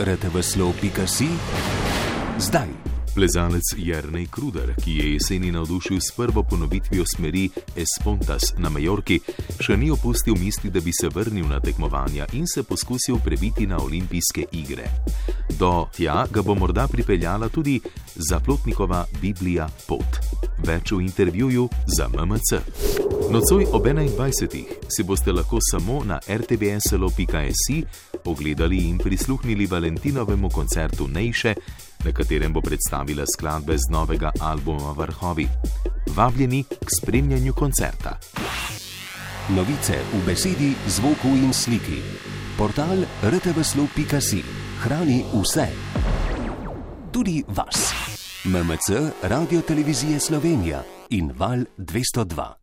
rtvslo.si zdaj. Plezalec Jrnej Kruder, ki je jeseni navdušil s prvo ponovitvijo smeri Espontas na Majorki, še ni opustil misli, da bi se vrnil na tekmovanja in se poskusil prebiti na olimpijske igre. Do tja ga bo morda pripeljala tudi zaplotnikova Biblija Pot. Več v intervjuju za MMC. Nocoj ob 21. si boste lahko samo na rtbslo.si ogledali in prisluhnili Valentinovemu koncertu Nejše, na katerem bo predstavila skladbe z novega albuma Vrhovi. Vabljeni k spremljanju koncerta. Novice v besedi, zvoku in sliki. Portal rtvslo.si hrani vse. Tudi vas. MMC, Radio Televizije Slovenija in Val 202.